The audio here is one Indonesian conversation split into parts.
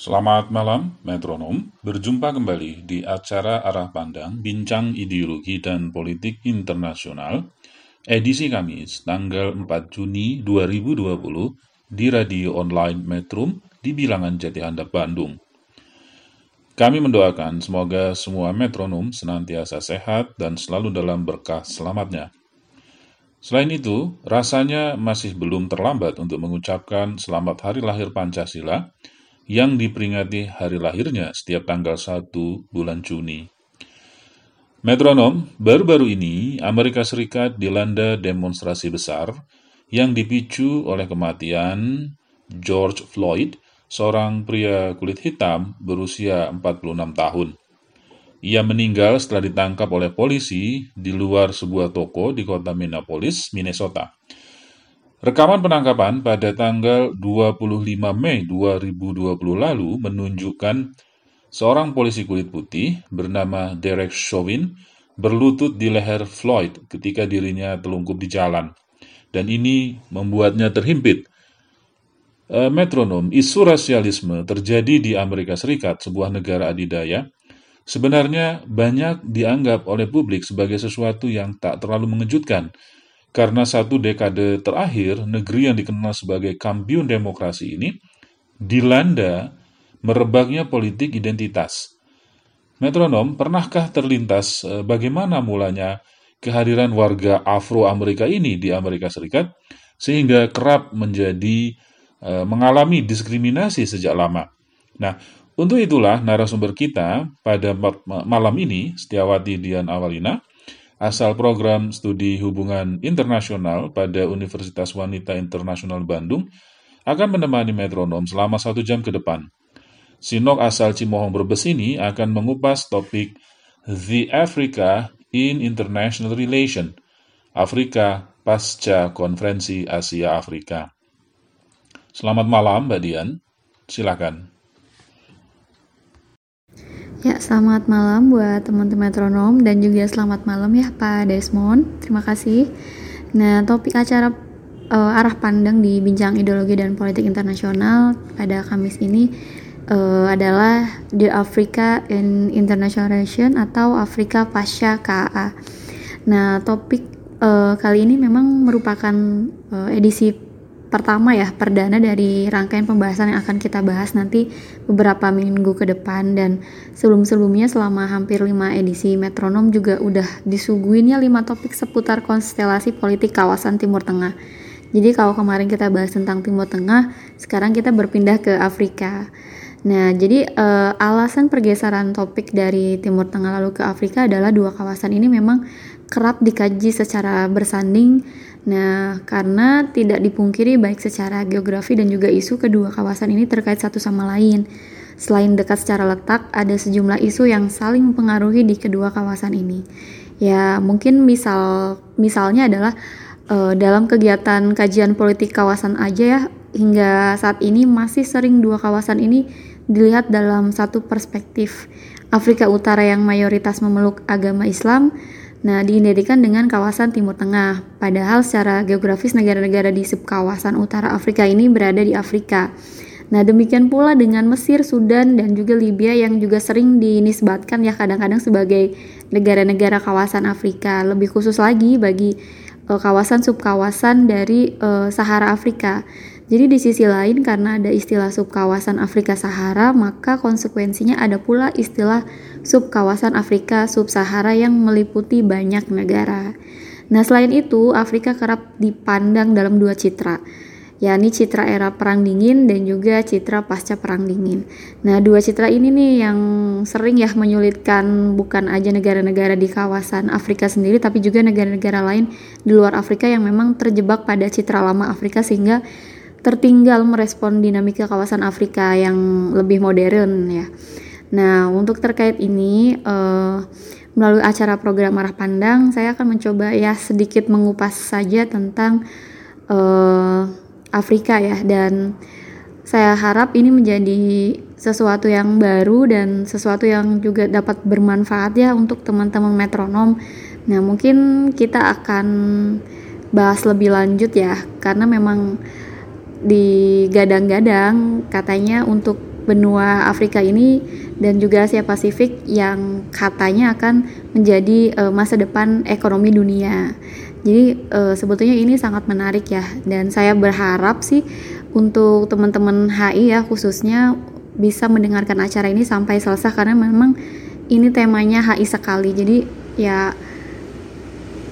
Selamat malam, metronom. Berjumpa kembali di acara Arah Pandang Bincang Ideologi dan Politik Internasional, edisi Kamis, tanggal 4 Juni 2020, di radio online Metrum di Bilangan Jati Handap, Bandung. Kami mendoakan semoga semua metronom senantiasa sehat dan selalu dalam berkah selamatnya. Selain itu, rasanya masih belum terlambat untuk mengucapkan selamat hari lahir Pancasila yang diperingati hari lahirnya setiap tanggal 1 bulan Juni. Metronom, baru-baru ini Amerika Serikat dilanda demonstrasi besar yang dipicu oleh kematian George Floyd, seorang pria kulit hitam berusia 46 tahun. Ia meninggal setelah ditangkap oleh polisi di luar sebuah toko di kota Minneapolis, Minnesota. Rekaman penangkapan pada tanggal 25 Mei 2020 lalu menunjukkan seorang polisi kulit putih bernama Derek Chauvin berlutut di leher Floyd ketika dirinya telungkup di jalan. Dan ini membuatnya terhimpit. Eh, metronom, isu rasialisme terjadi di Amerika Serikat, sebuah negara adidaya, sebenarnya banyak dianggap oleh publik sebagai sesuatu yang tak terlalu mengejutkan, karena satu dekade terakhir, negeri yang dikenal sebagai kampiun demokrasi ini dilanda merebaknya politik identitas. Metronom, pernahkah terlintas eh, bagaimana mulanya kehadiran warga Afro-Amerika ini di Amerika Serikat sehingga kerap menjadi eh, mengalami diskriminasi sejak lama? Nah, untuk itulah narasumber kita pada ma- malam ini, Setiawati Dian Awalina, asal program studi hubungan internasional pada Universitas Wanita Internasional Bandung, akan menemani metronom selama satu jam ke depan. Sinok asal Cimohong Brebes ini akan mengupas topik The Africa in International Relation, Afrika pasca konferensi Asia Afrika. Selamat malam, Mbak Dian. Silakan. Ya, selamat malam buat teman-teman metronom dan juga selamat malam ya Pak Desmond. Terima kasih. Nah, topik acara eh, arah pandang di Bincang Ideologi dan Politik Internasional pada Kamis ini eh, adalah The Africa in International Relation atau Afrika Pasca KAA. Nah, topik eh, kali ini memang merupakan eh, edisi pertama ya perdana dari rangkaian pembahasan yang akan kita bahas nanti beberapa minggu ke depan dan sebelum-sebelumnya selama hampir 5 edisi metronom juga udah disuguhinnya 5 topik seputar konstelasi politik kawasan Timur Tengah. Jadi kalau kemarin kita bahas tentang Timur Tengah, sekarang kita berpindah ke Afrika. Nah, jadi eh, alasan pergeseran topik dari Timur Tengah lalu ke Afrika adalah dua kawasan ini memang kerap dikaji secara bersanding Nah, karena tidak dipungkiri baik secara geografi dan juga isu kedua kawasan ini terkait satu sama lain. Selain dekat secara letak, ada sejumlah isu yang saling mempengaruhi di kedua kawasan ini. Ya, mungkin misal misalnya adalah eh, dalam kegiatan kajian politik kawasan aja ya, hingga saat ini masih sering dua kawasan ini dilihat dalam satu perspektif. Afrika Utara yang mayoritas memeluk agama Islam Nah, diidentikan dengan kawasan Timur Tengah, padahal secara geografis negara-negara di subkawasan utara Afrika ini berada di Afrika. Nah, demikian pula dengan Mesir, Sudan, dan juga Libya yang juga sering dinisbatkan ya kadang-kadang sebagai negara-negara kawasan Afrika. Lebih khusus lagi bagi eh, kawasan subkawasan dari eh, Sahara Afrika. Jadi di sisi lain karena ada istilah subkawasan Afrika Sahara, maka konsekuensinya ada pula istilah subkawasan Afrika Sub-Sahara yang meliputi banyak negara. Nah, selain itu, Afrika kerap dipandang dalam dua citra, yakni citra era Perang Dingin dan juga citra pasca Perang Dingin. Nah, dua citra ini nih yang sering ya menyulitkan bukan aja negara-negara di kawasan Afrika sendiri, tapi juga negara-negara lain di luar Afrika yang memang terjebak pada citra lama Afrika sehingga tertinggal merespon dinamika kawasan Afrika yang lebih modern ya. Nah, untuk terkait ini, uh, melalui acara program Arah Pandang, saya akan mencoba ya sedikit mengupas saja tentang uh, Afrika ya, dan saya harap ini menjadi sesuatu yang baru dan sesuatu yang juga dapat bermanfaat ya untuk teman-teman metronom. Nah, mungkin kita akan bahas lebih lanjut ya, karena memang digadang-gadang katanya untuk benua Afrika ini dan juga Asia Pasifik yang katanya akan menjadi uh, masa depan ekonomi dunia. Jadi uh, sebetulnya ini sangat menarik ya dan saya berharap sih untuk teman-teman HI ya khususnya bisa mendengarkan acara ini sampai selesai karena memang ini temanya HI sekali. Jadi ya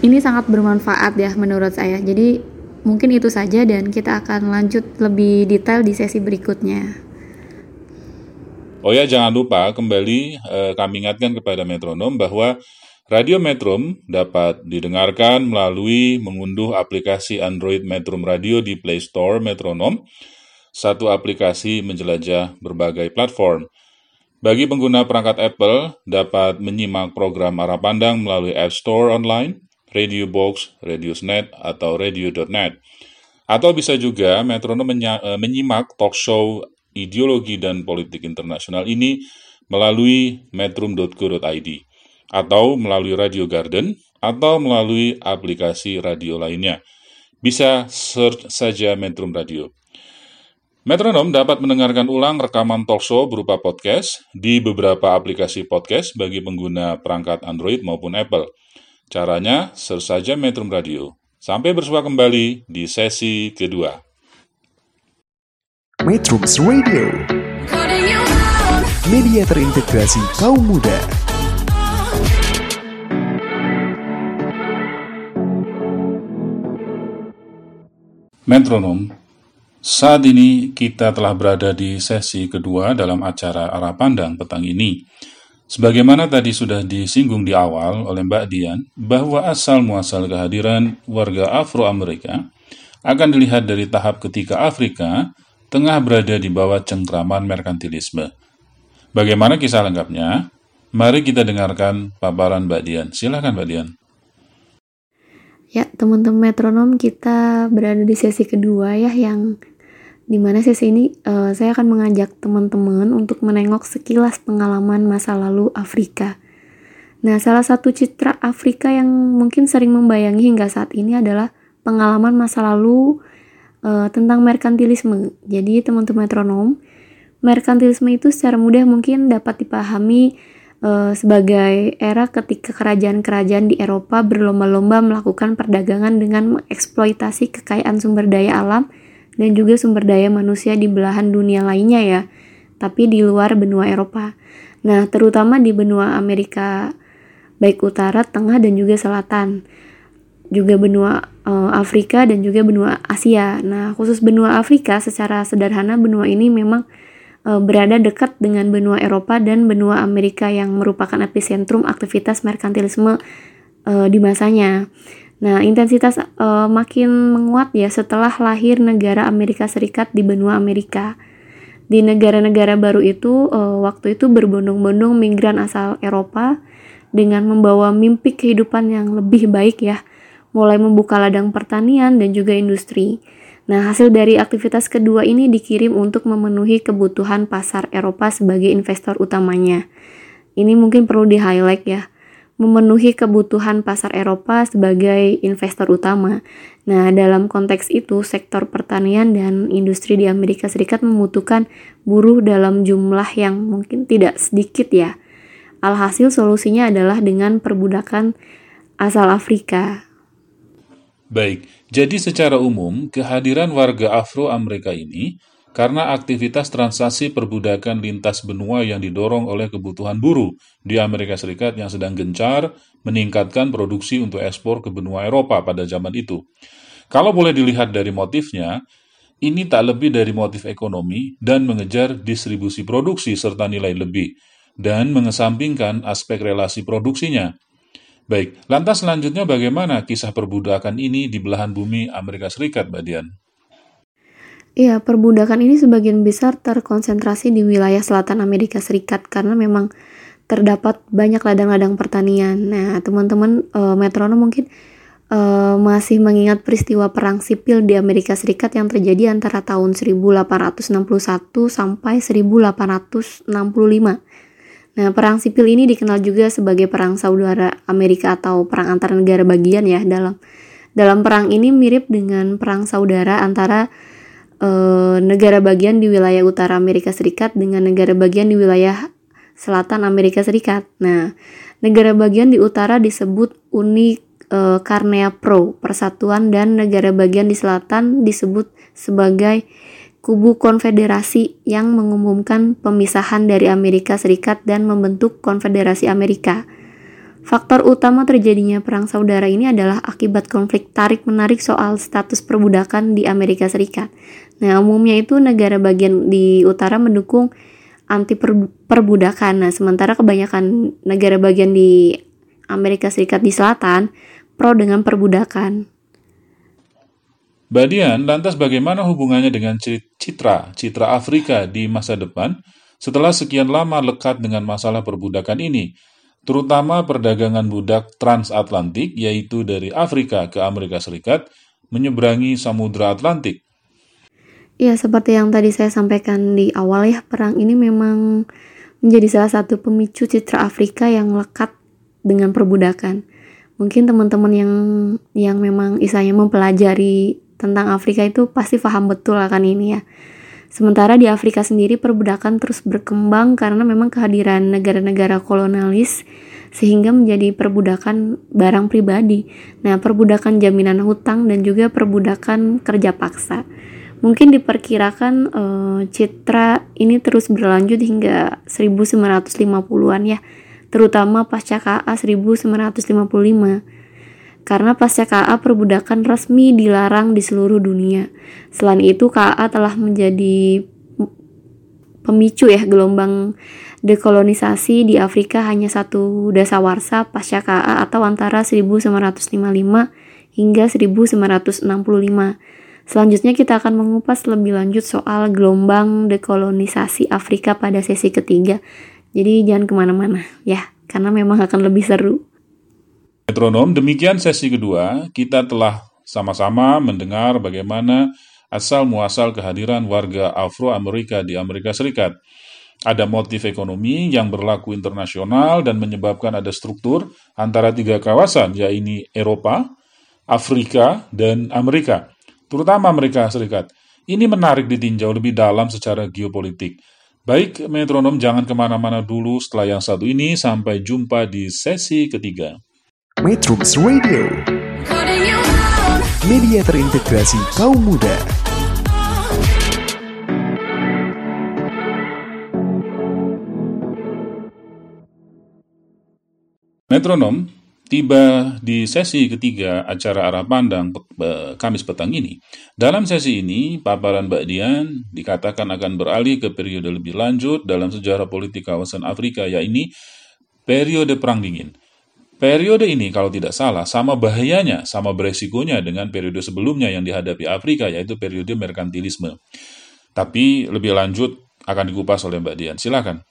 ini sangat bermanfaat ya menurut saya. Jadi mungkin itu saja dan kita akan lanjut lebih detail di sesi berikutnya. Oh ya, jangan lupa kembali eh, kami ingatkan kepada metronom bahwa Radio Metrum dapat didengarkan melalui mengunduh aplikasi Android Metrum Radio di Play Store Metronom, satu aplikasi menjelajah berbagai platform. Bagi pengguna perangkat Apple, dapat menyimak program arah pandang melalui App Store online, Radio Box, Radiosnet, atau Radio.net. Atau bisa juga metronom eh, menyimak talk show ideologi dan politik internasional ini melalui metrum.co.id atau melalui Radio Garden atau melalui aplikasi radio lainnya. Bisa search saja Metrum Radio. Metronom dapat mendengarkan ulang rekaman talkshow berupa podcast di beberapa aplikasi podcast bagi pengguna perangkat Android maupun Apple. Caranya, search saja Metrum Radio. Sampai bersua kembali di sesi kedua. Metrums Radio Media terintegrasi kaum muda Metronom, saat ini kita telah berada di sesi kedua dalam acara Arah Pandang petang ini. Sebagaimana tadi sudah disinggung di awal oleh Mbak Dian, bahwa asal muasal kehadiran warga Afro-Amerika akan dilihat dari tahap ketika Afrika tengah berada di bawah cengkraman merkantilisme. Bagaimana kisah lengkapnya? Mari kita dengarkan paparan Mbak Dian. Silakan Mbak Dian. Ya, teman-teman metronom kita berada di sesi kedua ya yang di mana sesi ini uh, saya akan mengajak teman-teman untuk menengok sekilas pengalaman masa lalu Afrika. Nah, salah satu citra Afrika yang mungkin sering membayangi hingga saat ini adalah pengalaman masa lalu uh, tentang merkantilisme. Jadi teman-teman metronom, merkantilisme itu secara mudah mungkin dapat dipahami uh, sebagai era ketika kerajaan-kerajaan di Eropa berlomba-lomba melakukan perdagangan dengan mengeksploitasi kekayaan sumber daya alam dan juga sumber daya manusia di belahan dunia lainnya ya, tapi di luar benua Eropa. Nah, terutama di benua Amerika baik utara, tengah, dan juga selatan juga benua uh, Afrika dan juga benua Asia. Nah, khusus benua Afrika secara sederhana benua ini memang uh, berada dekat dengan benua Eropa dan benua Amerika yang merupakan epicentrum aktivitas merkantilisme uh, di masanya. Nah, intensitas uh, makin menguat ya setelah lahir negara Amerika Serikat di benua Amerika. Di negara-negara baru itu, uh, waktu itu berbondong-bondong migran asal Eropa dengan membawa mimpi kehidupan yang lebih baik ya mulai membuka ladang pertanian dan juga industri. Nah, hasil dari aktivitas kedua ini dikirim untuk memenuhi kebutuhan pasar Eropa sebagai investor utamanya. Ini mungkin perlu di-highlight ya, memenuhi kebutuhan pasar Eropa sebagai investor utama. Nah, dalam konteks itu, sektor pertanian dan industri di Amerika Serikat membutuhkan buruh dalam jumlah yang mungkin tidak sedikit ya. Alhasil solusinya adalah dengan perbudakan asal Afrika. Baik, jadi secara umum kehadiran warga Afro-Amerika ini karena aktivitas transaksi perbudakan lintas benua yang didorong oleh kebutuhan buruh di Amerika Serikat yang sedang gencar meningkatkan produksi untuk ekspor ke benua Eropa pada zaman itu. Kalau boleh dilihat dari motifnya, ini tak lebih dari motif ekonomi dan mengejar distribusi produksi serta nilai lebih, dan mengesampingkan aspek relasi produksinya, Baik, lantas selanjutnya bagaimana kisah perbudakan ini di belahan bumi Amerika Serikat, Mbak Dian? Iya, perbudakan ini sebagian besar terkonsentrasi di wilayah selatan Amerika Serikat karena memang terdapat banyak ladang-ladang pertanian. Nah, teman-teman uh, metronom mungkin uh, masih mengingat peristiwa perang sipil di Amerika Serikat yang terjadi antara tahun 1861 sampai 1865. Nah, perang sipil ini dikenal juga sebagai perang saudara Amerika atau perang antar negara bagian ya dalam dalam perang ini mirip dengan perang saudara antara uh, negara bagian di wilayah utara Amerika Serikat dengan negara bagian di wilayah selatan Amerika Serikat. Nah, negara bagian di utara disebut Uni uh, Karnea Pro, Persatuan dan negara bagian di selatan disebut sebagai Kubu Konfederasi yang mengumumkan pemisahan dari Amerika Serikat dan membentuk Konfederasi Amerika. Faktor utama terjadinya perang saudara ini adalah akibat konflik tarik-menarik soal status perbudakan di Amerika Serikat. Nah, umumnya itu negara bagian di utara mendukung anti perbudakan. Nah, sementara kebanyakan negara bagian di Amerika Serikat di selatan pro dengan perbudakan. Badian, lantas bagaimana hubungannya dengan citra, citra Afrika di masa depan setelah sekian lama lekat dengan masalah perbudakan ini? Terutama perdagangan budak transatlantik, yaitu dari Afrika ke Amerika Serikat, menyeberangi Samudra Atlantik. Ya, seperti yang tadi saya sampaikan di awal ya, perang ini memang menjadi salah satu pemicu citra Afrika yang lekat dengan perbudakan. Mungkin teman-teman yang yang memang isanya mempelajari tentang Afrika itu pasti paham betul akan ini ya. Sementara di Afrika sendiri perbudakan terus berkembang karena memang kehadiran negara-negara kolonialis sehingga menjadi perbudakan barang pribadi. Nah, perbudakan jaminan hutang dan juga perbudakan kerja paksa. Mungkin diperkirakan e, citra ini terus berlanjut hingga 1950-an ya, terutama pasca KA 1955 karena pasca KA perbudakan resmi dilarang di seluruh dunia. Selain itu KA telah menjadi pemicu ya gelombang dekolonisasi di Afrika hanya satu dasawarsa pasca KA atau antara 1955 hingga 1965. Selanjutnya kita akan mengupas lebih lanjut soal gelombang dekolonisasi Afrika pada sesi ketiga. Jadi jangan ke mana-mana ya, karena memang akan lebih seru. Metronom, demikian sesi kedua, kita telah sama-sama mendengar bagaimana asal-muasal kehadiran warga Afro-Amerika di Amerika Serikat. Ada motif ekonomi yang berlaku internasional dan menyebabkan ada struktur antara tiga kawasan, yaitu Eropa, Afrika, dan Amerika, terutama Amerika Serikat. Ini menarik ditinjau lebih dalam secara geopolitik. Baik, metronom jangan ke mana-mana dulu setelah yang satu ini, sampai jumpa di sesi ketiga. Metrums Radio Media terintegrasi kaum muda Metronom tiba di sesi ketiga acara arah pandang Kamis petang ini. Dalam sesi ini, paparan Mbak Dian dikatakan akan beralih ke periode lebih lanjut dalam sejarah politik kawasan Afrika, yaitu periode Perang Dingin. Periode ini kalau tidak salah sama bahayanya, sama beresikonya dengan periode sebelumnya yang dihadapi Afrika yaitu periode merkantilisme. Tapi lebih lanjut akan dikupas oleh Mbak Dian. Silakan.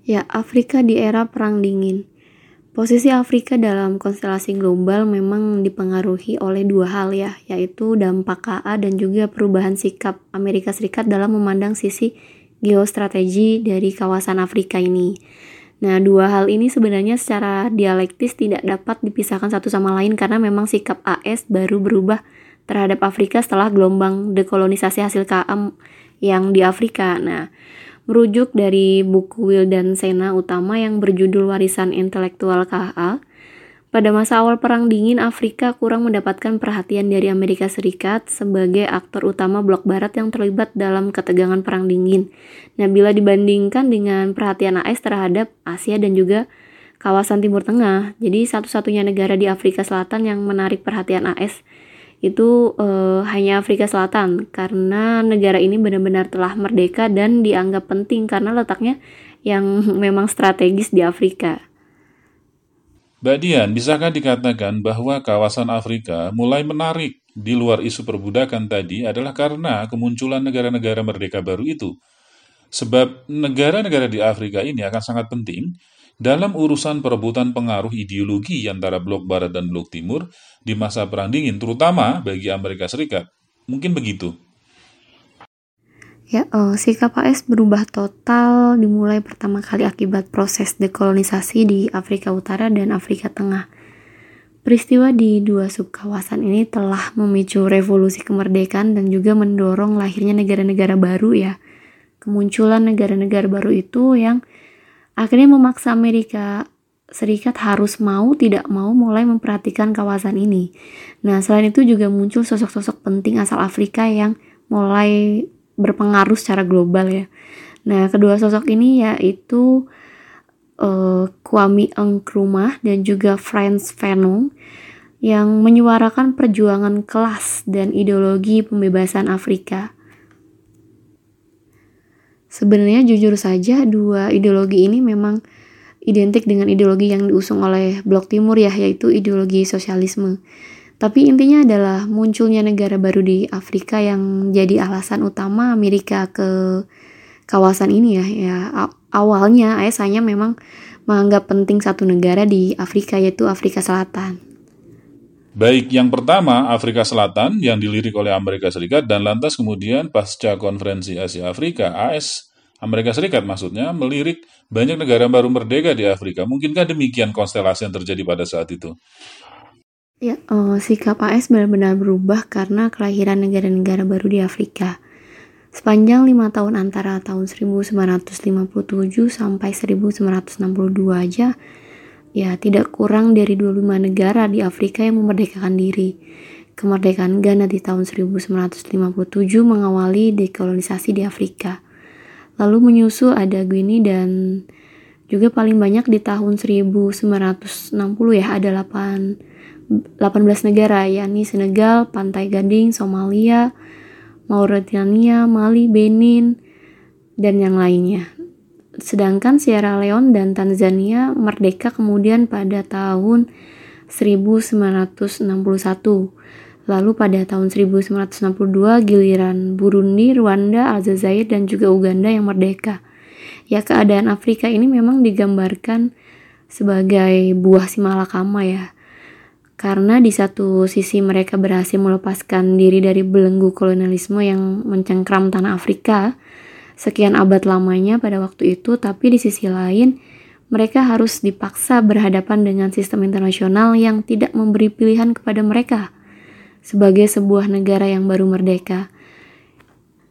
Ya, Afrika di era Perang Dingin. Posisi Afrika dalam konstelasi global memang dipengaruhi oleh dua hal ya, yaitu dampak KA dan juga perubahan sikap Amerika Serikat dalam memandang sisi geostrategi dari kawasan Afrika ini. Nah, dua hal ini sebenarnya secara dialektis tidak dapat dipisahkan satu sama lain karena memang sikap AS baru berubah terhadap Afrika setelah gelombang dekolonisasi hasil KM yang di Afrika. Nah, merujuk dari buku Will dan Sena utama yang berjudul Warisan Intelektual KA, pada masa awal Perang Dingin, Afrika kurang mendapatkan perhatian dari Amerika Serikat sebagai aktor utama blok barat yang terlibat dalam ketegangan Perang Dingin. Nah, bila dibandingkan dengan perhatian AS terhadap Asia dan juga kawasan Timur Tengah, jadi satu-satunya negara di Afrika Selatan yang menarik perhatian AS itu eh, hanya Afrika Selatan karena negara ini benar-benar telah merdeka dan dianggap penting karena letaknya yang memang strategis di Afrika. Mbak Dian, bisakah dikatakan bahwa kawasan Afrika mulai menarik di luar isu perbudakan tadi adalah karena kemunculan negara-negara merdeka baru itu? Sebab negara-negara di Afrika ini akan sangat penting dalam urusan perebutan pengaruh ideologi antara blok barat dan blok timur di masa perang dingin, terutama bagi Amerika Serikat. Mungkin begitu. Ya, uh, sikap AS berubah total dimulai pertama kali akibat proses dekolonisasi di Afrika Utara dan Afrika Tengah. Peristiwa di dua subkawasan ini telah memicu revolusi kemerdekaan dan juga mendorong lahirnya negara-negara baru ya. Kemunculan negara-negara baru itu yang akhirnya memaksa Amerika Serikat harus mau tidak mau mulai memperhatikan kawasan ini. Nah, selain itu juga muncul sosok-sosok penting asal Afrika yang mulai berpengaruh secara global ya. Nah, kedua sosok ini yaitu uh, Kwame Nkrumah dan juga Frans Fanon yang menyuarakan perjuangan kelas dan ideologi pembebasan Afrika. Sebenarnya jujur saja dua ideologi ini memang identik dengan ideologi yang diusung oleh Blok Timur ya, yaitu ideologi sosialisme. Tapi intinya adalah munculnya negara baru di Afrika yang jadi alasan utama Amerika ke kawasan ini ya. Ya awalnya ayahnya memang menganggap penting satu negara di Afrika yaitu Afrika Selatan. Baik, yang pertama Afrika Selatan yang dilirik oleh Amerika Serikat dan lantas kemudian pasca konferensi Asia Afrika AS Amerika Serikat maksudnya melirik banyak negara baru merdeka di Afrika. Mungkinkah demikian konstelasi yang terjadi pada saat itu? Ya, uh, sikap AS benar-benar berubah karena kelahiran negara-negara baru di Afrika. Sepanjang lima tahun antara tahun 1957 sampai 1962 aja, ya tidak kurang dari 25 negara di Afrika yang memerdekakan diri. Kemerdekaan Ghana di tahun 1957 mengawali dekolonisasi di Afrika. Lalu menyusul ada Guinea dan juga paling banyak di tahun 1960 ya ada 8 18 negara yakni Senegal, Pantai Gading, Somalia, Mauritania, Mali, Benin, dan yang lainnya. Sedangkan Sierra Leone dan Tanzania merdeka kemudian pada tahun 1961. Lalu pada tahun 1962 giliran Burundi, Rwanda, Aljazair dan juga Uganda yang merdeka. Ya keadaan Afrika ini memang digambarkan sebagai buah si malakama ya karena di satu sisi mereka berhasil melepaskan diri dari belenggu kolonialisme yang mencengkram tanah Afrika sekian abad lamanya pada waktu itu, tapi di sisi lain mereka harus dipaksa berhadapan dengan sistem internasional yang tidak memberi pilihan kepada mereka sebagai sebuah negara yang baru merdeka.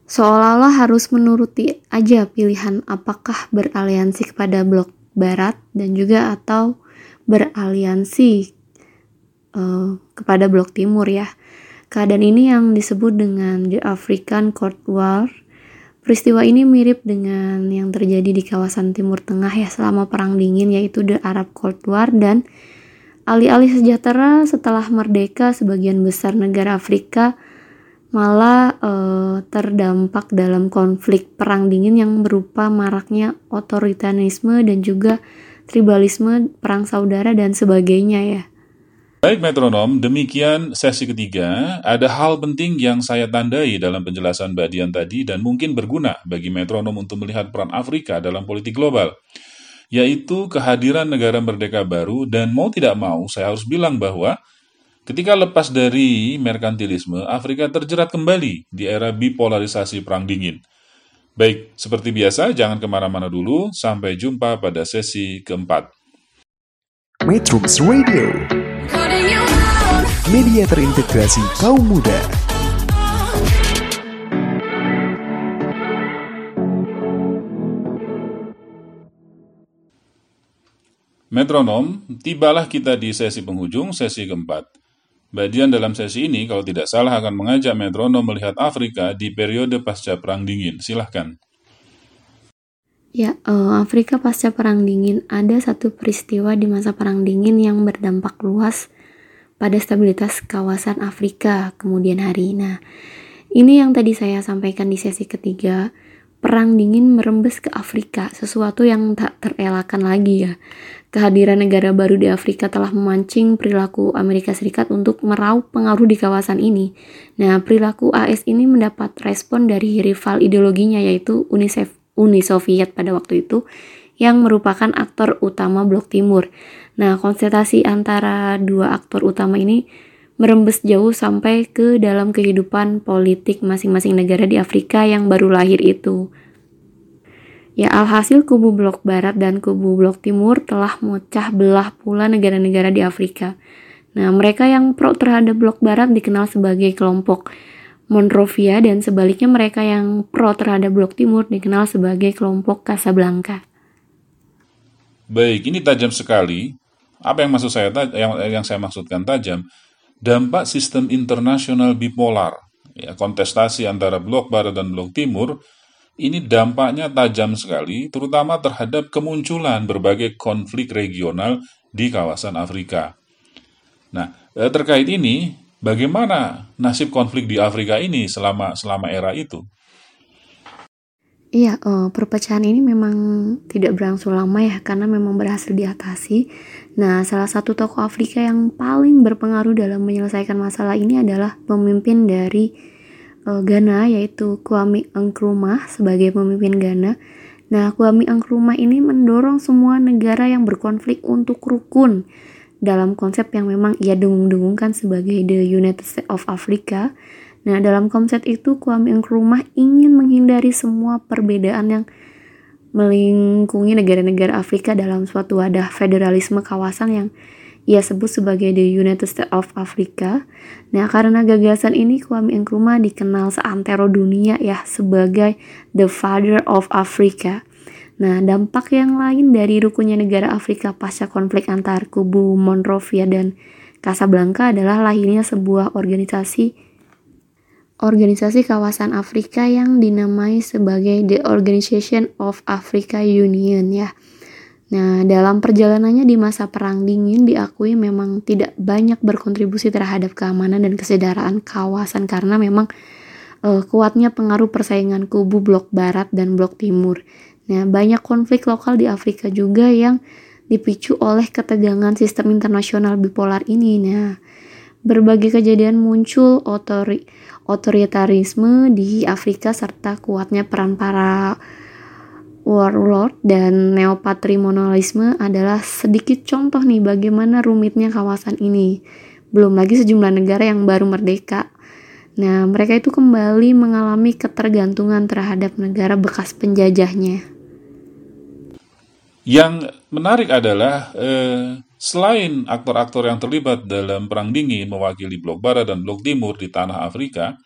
Seolah-olah harus menuruti aja pilihan apakah beraliansi kepada blok barat dan juga atau beraliansi uh, kepada blok timur ya. Keadaan ini yang disebut dengan The African Cold War. Peristiwa ini mirip dengan yang terjadi di kawasan Timur Tengah ya selama Perang Dingin yaitu The Arab Cold War dan alih-alih sejahtera setelah merdeka sebagian besar negara Afrika malah uh, terdampak dalam konflik perang dingin yang berupa maraknya otoritarisme dan juga tribalisme, perang saudara dan sebagainya ya. Baik metronom, demikian sesi ketiga. Ada hal penting yang saya tandai dalam penjelasan Mbak Dian tadi dan mungkin berguna bagi metronom untuk melihat peran Afrika dalam politik global, yaitu kehadiran negara merdeka baru dan mau tidak mau saya harus bilang bahwa ketika lepas dari merkantilisme, Afrika terjerat kembali di era bipolarisasi perang dingin. Baik, seperti biasa, jangan ke mana-mana dulu. Sampai jumpa pada sesi keempat. Metrums Radio Media terintegrasi kaum muda Metronom, tibalah kita di sesi penghujung, sesi keempat. Badian dalam sesi ini, kalau tidak salah, akan mengajak metronom melihat Afrika di periode pasca Perang Dingin. Silahkan. Ya, uh, Afrika pasca Perang Dingin ada satu peristiwa di masa Perang Dingin yang berdampak luas pada stabilitas kawasan Afrika kemudian hari. Nah, ini yang tadi saya sampaikan di sesi ketiga. perang dingin merembes ke Afrika, sesuatu yang tak terelakkan lagi ya. Kehadiran negara baru di Afrika telah memancing perilaku Amerika Serikat untuk meraup pengaruh di kawasan ini. Nah, perilaku AS ini mendapat respon dari rival ideologinya yaitu Uni, Uni Soviet pada waktu itu yang merupakan aktor utama Blok Timur. Nah, konsentrasi antara dua aktor utama ini merembes jauh sampai ke dalam kehidupan politik masing-masing negara di Afrika yang baru lahir itu. Ya alhasil kubu blok barat dan kubu blok timur telah memecah belah pula negara-negara di Afrika. Nah, mereka yang pro terhadap blok barat dikenal sebagai kelompok Monrovia dan sebaliknya mereka yang pro terhadap blok timur dikenal sebagai kelompok Casablanca. Baik, ini tajam sekali. Apa yang maksud saya yang yang saya maksudkan tajam? dampak sistem internasional bipolar, ya, kontestasi antara blok barat dan blok timur, ini dampaknya tajam sekali, terutama terhadap kemunculan berbagai konflik regional di kawasan Afrika. Nah, eh, terkait ini, bagaimana nasib konflik di Afrika ini selama selama era itu? Iya, uh, perpecahan ini memang tidak berlangsung lama ya, karena memang berhasil diatasi. Nah, salah satu tokoh Afrika yang paling berpengaruh dalam menyelesaikan masalah ini adalah pemimpin dari uh, Ghana, yaitu Kwame Nkrumah sebagai pemimpin Ghana. Nah, Kwame Nkrumah ini mendorong semua negara yang berkonflik untuk rukun dalam konsep yang memang ia dengung-dengungkan sebagai the United States of Africa Nah, dalam konsep itu Kwame Nkrumah ingin menghindari semua perbedaan yang melingkungi negara-negara Afrika dalam suatu wadah federalisme kawasan yang ia sebut sebagai the United States of Africa. Nah, karena gagasan ini Kwame Nkrumah dikenal seantero dunia ya sebagai the father of Africa. Nah, dampak yang lain dari rukunnya negara Afrika pasca konflik antar kubu Monrovia dan Casablanca adalah lahirnya sebuah organisasi organisasi kawasan Afrika yang dinamai sebagai The Organization of Africa Union ya. Nah, dalam perjalanannya di masa Perang Dingin diakui memang tidak banyak berkontribusi terhadap keamanan dan kesejahteraan kawasan karena memang uh, kuatnya pengaruh persaingan kubu blok barat dan blok timur. Nah, banyak konflik lokal di Afrika juga yang dipicu oleh ketegangan sistem internasional bipolar ini. Nah, berbagai kejadian muncul otori otoritarisme di Afrika serta kuatnya peran para warlord dan neopatrimonialisme adalah sedikit contoh nih bagaimana rumitnya kawasan ini. Belum lagi sejumlah negara yang baru merdeka. Nah, mereka itu kembali mengalami ketergantungan terhadap negara bekas penjajahnya. Yang menarik adalah eh, Selain aktor-aktor yang terlibat dalam Perang Dingin mewakili Blok Barat dan Blok Timur di tanah Afrika,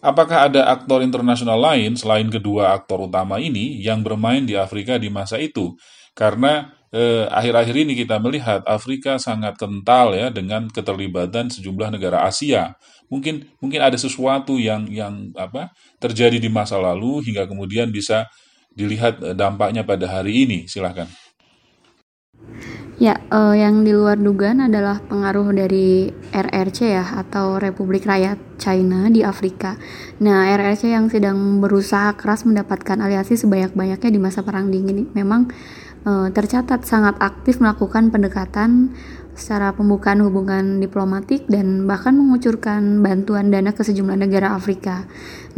apakah ada aktor internasional lain selain kedua aktor utama ini yang bermain di Afrika di masa itu? Karena eh, akhir-akhir ini kita melihat Afrika sangat kental ya dengan keterlibatan sejumlah negara Asia. Mungkin mungkin ada sesuatu yang yang apa terjadi di masa lalu hingga kemudian bisa dilihat eh, dampaknya pada hari ini. Silahkan. Ya, uh, yang di luar dugaan adalah pengaruh dari RRC ya atau Republik Rakyat China di Afrika. Nah, RRC yang sedang berusaha keras mendapatkan aliasi sebanyak-banyaknya di masa perang dingin memang uh, tercatat sangat aktif melakukan pendekatan secara pembukaan hubungan diplomatik dan bahkan mengucurkan bantuan dana ke sejumlah negara Afrika.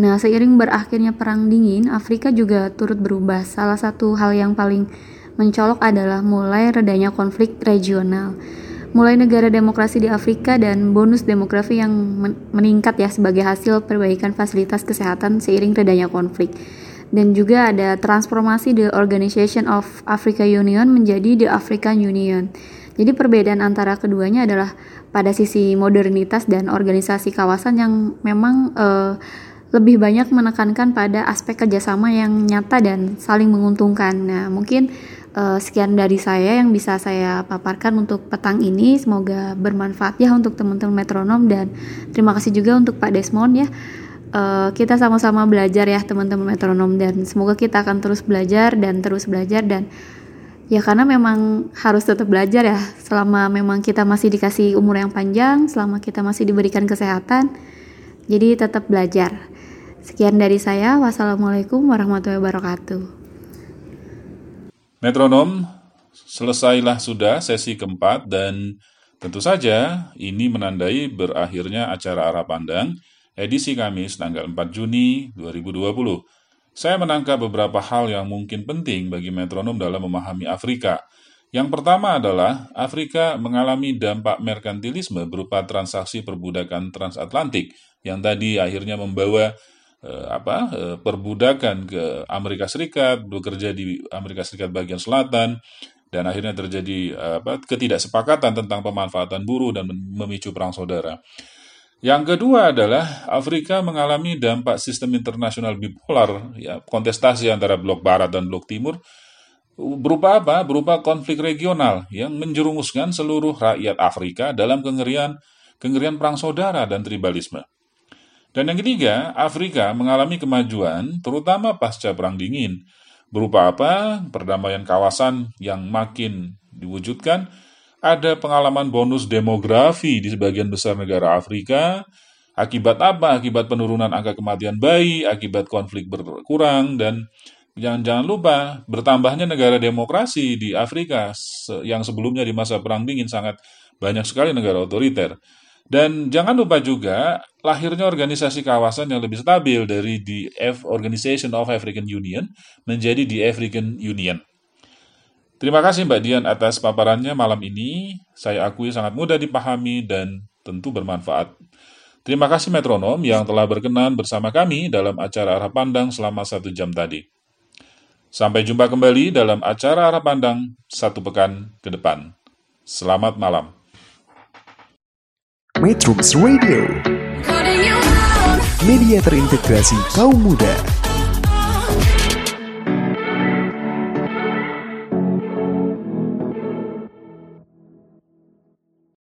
Nah, seiring berakhirnya perang dingin, Afrika juga turut berubah. Salah satu hal yang paling mencolok adalah mulai redanya konflik regional. Mulai negara demokrasi di Afrika dan bonus demografi yang meningkat ya sebagai hasil perbaikan fasilitas kesehatan seiring redanya konflik. Dan juga ada transformasi The Organization of Africa Union menjadi The African Union. Jadi perbedaan antara keduanya adalah pada sisi modernitas dan organisasi kawasan yang memang uh, lebih banyak menekankan pada aspek kerjasama yang nyata dan saling menguntungkan. Nah, mungkin uh, sekian dari saya yang bisa saya paparkan untuk petang ini. Semoga bermanfaat ya untuk teman-teman metronom dan terima kasih juga untuk Pak Desmond ya. Uh, kita sama-sama belajar ya teman-teman metronom dan semoga kita akan terus belajar dan terus belajar dan ya karena memang harus tetap belajar ya selama memang kita masih dikasih umur yang panjang, selama kita masih diberikan kesehatan. Jadi tetap belajar. Sekian dari saya. Wassalamualaikum warahmatullahi wabarakatuh. Metronom, selesailah sudah sesi keempat dan tentu saja ini menandai berakhirnya acara arah pandang edisi Kamis tanggal 4 Juni 2020. Saya menangkap beberapa hal yang mungkin penting bagi metronom dalam memahami Afrika. Yang pertama adalah Afrika mengalami dampak merkantilisme berupa transaksi perbudakan transatlantik yang tadi akhirnya membawa eh, apa eh, perbudakan ke Amerika Serikat, bekerja di Amerika Serikat bagian selatan dan akhirnya terjadi eh, apa ketidaksepakatan tentang pemanfaatan buruh dan memicu perang saudara. Yang kedua adalah Afrika mengalami dampak sistem internasional bipolar, ya, kontestasi antara blok barat dan blok timur, berupa apa? Berupa konflik regional yang menjerumuskan seluruh rakyat Afrika dalam kengerian kengerian perang saudara dan tribalisme. Dan yang ketiga, Afrika mengalami kemajuan terutama pasca perang dingin. Berupa apa? Perdamaian kawasan yang makin diwujudkan, ada pengalaman bonus demografi di sebagian besar negara Afrika. Akibat apa? Akibat penurunan angka kematian bayi, akibat konflik berkurang, dan jangan-jangan lupa bertambahnya negara demokrasi di Afrika yang sebelumnya di masa Perang Dingin sangat banyak sekali negara otoriter. Dan jangan lupa juga lahirnya organisasi kawasan yang lebih stabil dari the F Organization of African Union menjadi the African Union. Terima kasih Mbak Dian atas paparannya malam ini. Saya akui sangat mudah dipahami dan tentu bermanfaat. Terima kasih metronom yang telah berkenan bersama kami dalam acara Arah Pandang selama satu jam tadi. Sampai jumpa kembali dalam acara Arah Pandang satu pekan ke depan. Selamat malam. Metrums Radio, media terintegrasi kaum muda.